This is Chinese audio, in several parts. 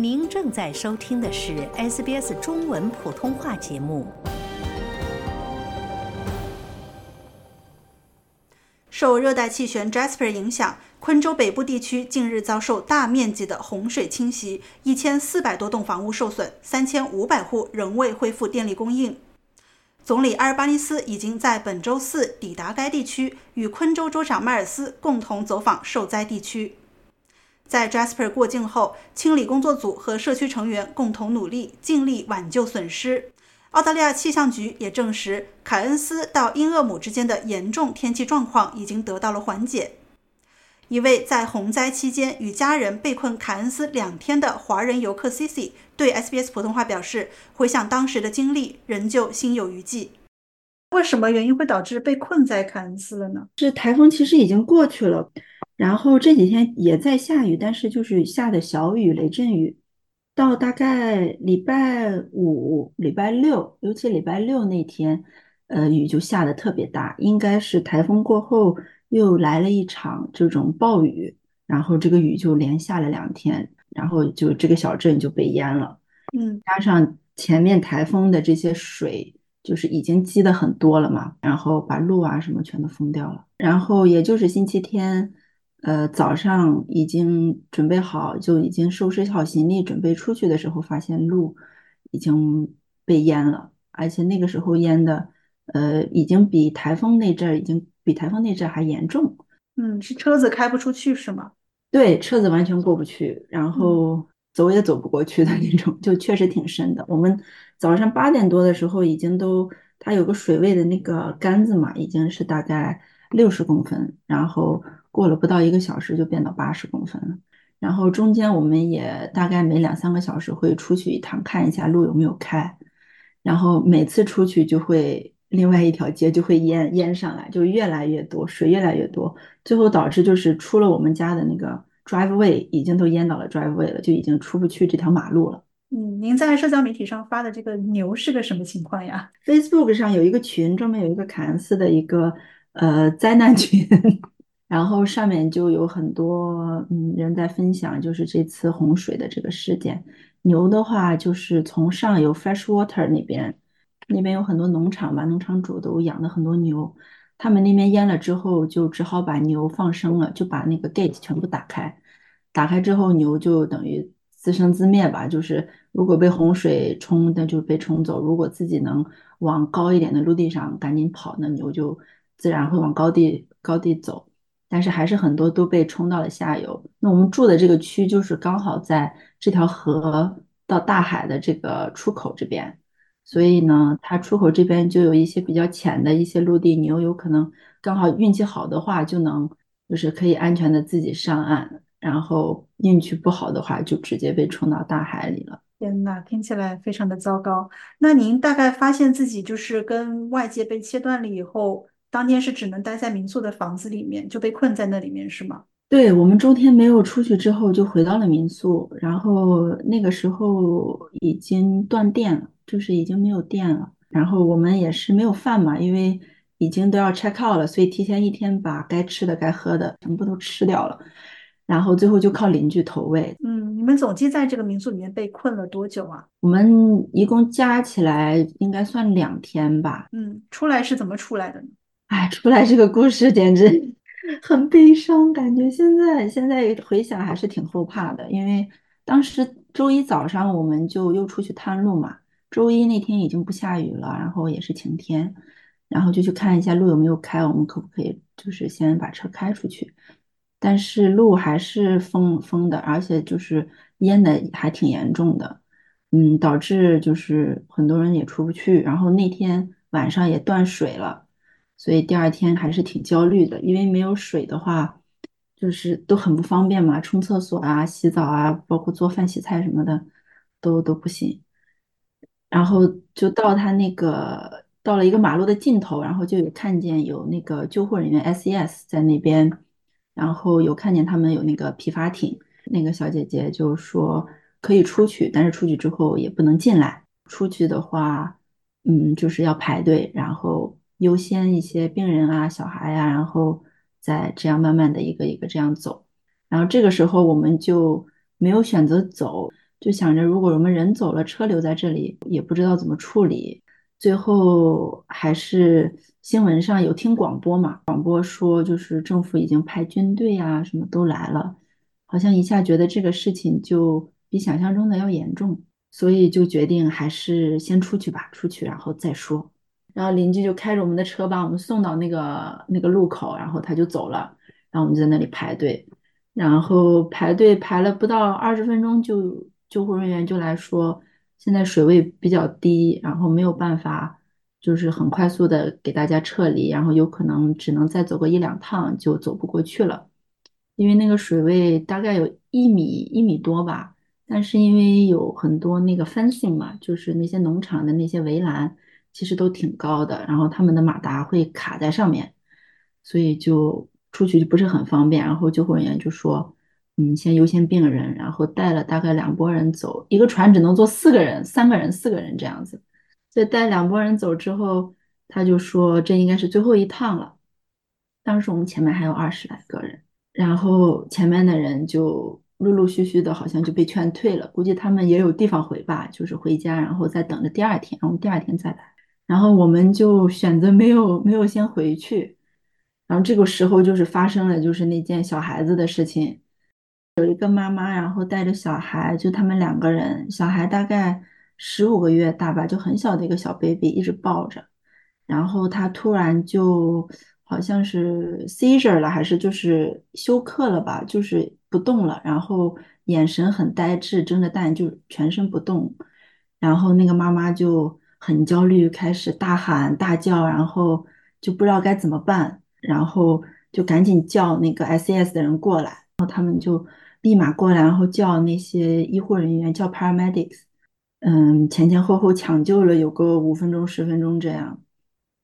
您正在收听的是 SBS 中文普通话节目。受热带气旋 Jasper 影响，昆州北部地区近日遭受大面积的洪水侵袭，一千四百多栋房屋受损，三千五百户仍未恢复电力供应。总理阿尔巴尼斯已经在本周四抵达该地区，与昆州州长迈尔斯共同走访受灾地区。在 Jasper 过境后，清理工作组和社区成员共同努力，尽力挽救损失。澳大利亚气象局也证实，凯恩斯到因厄姆之间的严重天气状况已经得到了缓解。一位在洪灾期间与家人被困凯恩斯两天的华人游客 Cici 对 SBS 普通话表示：“回想当时的经历，仍旧心有余悸。”为什么原因会导致被困在凯恩斯了呢？这台风其实已经过去了。然后这几天也在下雨，但是就是下的小雨、雷阵雨。到大概礼拜五、礼拜六，尤其礼拜六那天，呃，雨就下的特别大。应该是台风过后又来了一场这种暴雨，然后这个雨就连下了两天，然后就这个小镇就被淹了。嗯，加上前面台风的这些水，就是已经积的很多了嘛，然后把路啊什么全都封掉了。然后也就是星期天。呃，早上已经准备好，就已经收拾好行李，准备出去的时候，发现路已经被淹了，而且那个时候淹的，呃，已经比台风那阵儿，已经比台风那阵儿还严重。嗯，是车子开不出去是吗？对，车子完全过不去，然后走也走不过去的 那种，就确实挺深的。我们早上八点多的时候，已经都，它有个水位的那个杆子嘛，已经是大概六十公分，然后。过了不到一个小时就变到八十公分了，然后中间我们也大概每两三个小时会出去一趟看一下路有没有开，然后每次出去就会另外一条街就会淹淹上来，就越来越多水越来越多，最后导致就是出了我们家的那个 driveway 已经都淹到了 driveway 了，就已经出不去这条马路了。嗯，您在社交媒体上发的这个牛是个什么情况呀？Facebook 上有一个群，专门有一个凯恩斯的一个呃灾难群。然后上面就有很多嗯人在分享，就是这次洪水的这个事件。牛的话，就是从上游 Freshwater 那边，那边有很多农场吧，农场主都养了很多牛，他们那边淹了之后，就只好把牛放生了，就把那个 gate 全部打开，打开之后牛就等于自生自灭吧，就是如果被洪水冲，那就被冲走；如果自己能往高一点的陆地上赶紧跑，那牛就自然会往高地高地走。但是还是很多都被冲到了下游。那我们住的这个区就是刚好在这条河到大海的这个出口这边，所以呢，它出口这边就有一些比较浅的一些陆地，牛有可能刚好运气好的话，就能就是可以安全的自己上岸，然后运气不好的话，就直接被冲到大海里了。天呐，听起来非常的糟糕。那您大概发现自己就是跟外界被切断了以后？当天是只能待在民宿的房子里面，就被困在那里面，是吗？对，我们周天没有出去之后，就回到了民宿。然后那个时候已经断电了，就是已经没有电了。然后我们也是没有饭嘛，因为已经都要 check out 了，所以提前一天把该吃的、该喝的全部都吃掉了。然后最后就靠邻居投喂。嗯，你们总计在这个民宿里面被困了多久啊？我们一共加起来应该算两天吧。嗯，出来是怎么出来的呢？哎，出来这个故事简直 很悲伤，感觉现在现在回想还是挺后怕的。因为当时周一早上我们就又出去探路嘛，周一那天已经不下雨了，然后也是晴天，然后就去看一下路有没有开，我们可不可以就是先把车开出去？但是路还是封封的，而且就是淹的还挺严重的，嗯，导致就是很多人也出不去，然后那天晚上也断水了。所以第二天还是挺焦虑的，因为没有水的话，就是都很不方便嘛，冲厕所啊、洗澡啊，包括做饭、洗菜什么的，都都不行。然后就到他那个到了一个马路的尽头，然后就有看见有那个救护人员 SES 在那边，然后有看见他们有那个皮筏艇，那个小姐姐就说可以出去，但是出去之后也不能进来，出去的话，嗯，就是要排队，然后。优先一些病人啊、小孩呀，然后再这样慢慢的一个一个这样走。然后这个时候我们就没有选择走，就想着如果我们人走了，车留在这里，也不知道怎么处理。最后还是新闻上有听广播嘛，广播说就是政府已经派军队啊，什么都来了，好像一下觉得这个事情就比想象中的要严重，所以就决定还是先出去吧，出去然后再说。然后邻居就开着我们的车把我们送到那个那个路口，然后他就走了，然后我们就在那里排队，然后排队排了不到二十分钟，就救护人员就来说。现在水位比较低，然后没有办法，就是很快速的给大家撤离，然后有可能只能再走个一两趟就走不过去了，因为那个水位大概有一米一米多吧，但是因为有很多那个 fencing 嘛，就是那些农场的那些围栏，其实都挺高的，然后他们的马达会卡在上面，所以就出去就不是很方便，然后救护人员就说。嗯，先优先病人，然后带了大概两拨人走，一个船只能坐四个人，三个人、四个人这样子。所以带两拨人走之后，他就说这应该是最后一趟了。当时我们前面还有二十来个人，然后前面的人就陆陆续续的，好像就被劝退了。估计他们也有地方回吧，就是回家，然后再等着第二天，然后第二天再来。然后我们就选择没有没有先回去。然后这个时候就是发生了就是那件小孩子的事情。有一个妈妈，然后带着小孩，就他们两个人，小孩大概十五个月大吧，就很小的一个小 baby，一直抱着。然后他突然就好像是 seizure 了，还是就是休克了吧，就是不动了，然后眼神很呆滞，睁着大眼就全身不动。然后那个妈妈就很焦虑，开始大喊大叫，然后就不知道该怎么办，然后就赶紧叫那个 SES 的人过来，然后他们就。立马过来，然后叫那些医护人员，叫 paramedics，嗯，前前后后抢救了有个五分钟、十分钟这样，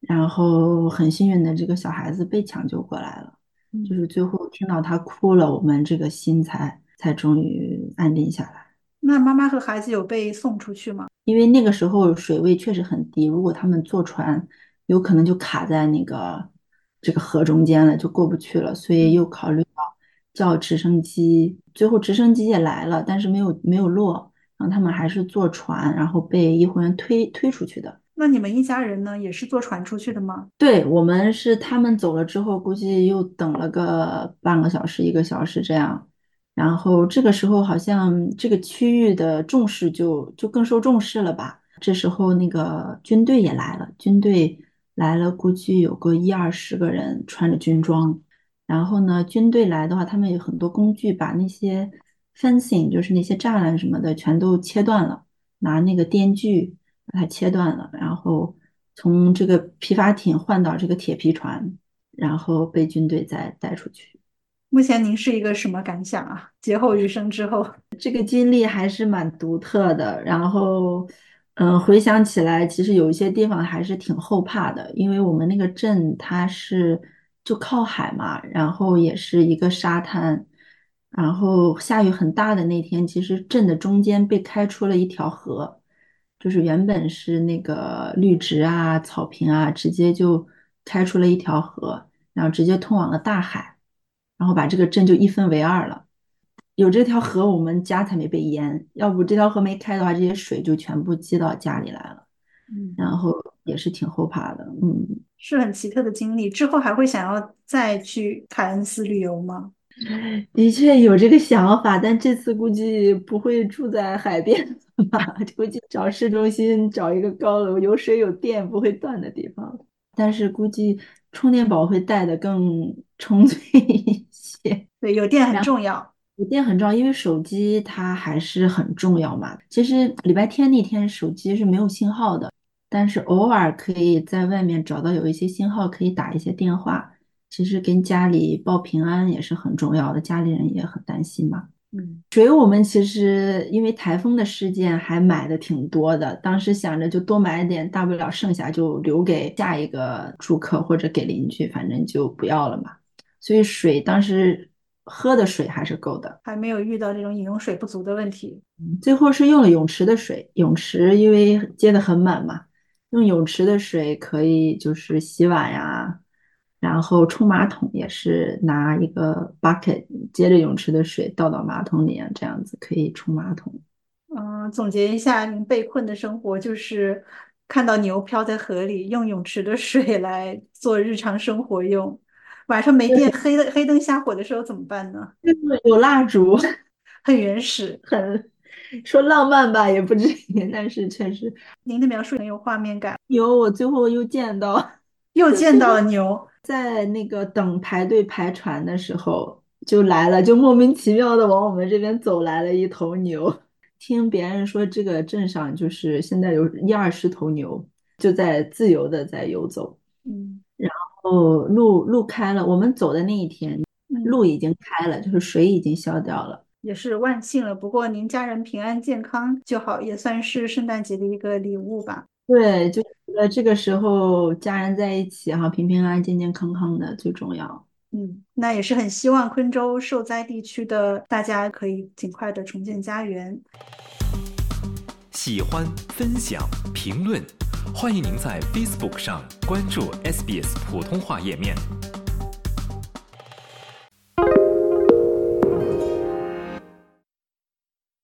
然后很幸运的这个小孩子被抢救过来了，就是最后听到他哭了，我们这个心才才终于安定下来。那妈妈和孩子有被送出去吗？因为那个时候水位确实很低，如果他们坐船，有可能就卡在那个这个河中间了，就过不去了，所以又考虑到。叫直升机，最后直升机也来了，但是没有没有落，然后他们还是坐船，然后被医护人员推推出去的。那你们一家人呢，也是坐船出去的吗？对，我们是他们走了之后，估计又等了个半个小时、一个小时这样，然后这个时候好像这个区域的重视就就更受重视了吧。这时候那个军队也来了，军队来了，估计有个一二十个人，穿着军装。然后呢，军队来的话，他们有很多工具，把那些 fencing，就是那些栅栏什么的，全都切断了，拿那个电锯把它切断了，然后从这个皮筏艇换到这个铁皮船，然后被军队再带出去。目前您是一个什么感想啊？劫后余生之后，这个经历还是蛮独特的。然后，嗯，回想起来，其实有一些地方还是挺后怕的，因为我们那个镇它是。就靠海嘛，然后也是一个沙滩，然后下雨很大的那天，其实镇的中间被开出了一条河，就是原本是那个绿植啊、草坪啊，直接就开出了一条河，然后直接通往了大海，然后把这个镇就一分为二了。有这条河，我们家才没被淹，要不这条河没开的话，这些水就全部积到家里来了。嗯，然后也是挺后怕的，嗯，是很奇特的经历。之后还会想要再去凯恩斯旅游吗？的确有这个想法，但这次估计不会住在海边吧，估计找市中心，找一个高楼，有水有电不会断的地方。但是估计充电宝会带的更充足一些。对，有电很重要。有电很重要，因为手机它还是很重要嘛。其实礼拜天那天手机是没有信号的，但是偶尔可以在外面找到有一些信号，可以打一些电话。其实跟家里报平安也是很重要的，家里人也很担心嘛。嗯，水我们其实因为台风的事件还买的挺多的，当时想着就多买一点，大不了剩下就留给下一个住客或者给邻居，反正就不要了嘛。所以水当时。喝的水还是够的，还没有遇到这种饮用水不足的问题。最后是用了泳池的水，泳池因为接的很满嘛，用泳池的水可以就是洗碗呀，然后冲马桶也是拿一个 bucket 接着泳池的水倒到马桶里啊，这样子可以冲马桶。嗯，总结一下，您被困的生活就是看到牛漂在河里，用泳池的水来做日常生活用。晚上没电、黑的黑灯瞎火的时候怎么办呢？有蜡烛，很原始，很说浪漫吧，也不至于，但是确实，您的描述很有画面感。牛，我最后又见到，又见到了牛，在那个等排队排船的时候就来了，就莫名其妙的往我们这边走来了一头牛。听别人说，这个镇上就是现在有一二十头牛，就在自由的在游走。嗯，然后路路开了，我们走的那一天，路已经开了，就是水已经消掉了，也是万幸了。不过您家人平安健康就好，也算是圣诞节的一个礼物吧。对，就觉得这个时候家人在一起哈，平平安安、健健康康的最重要。嗯，那也是很希望昆州受灾地区的大家可以尽快的重建家园。喜欢、分享、评论，欢迎您在 Facebook 上关注 SBS 普通话页面。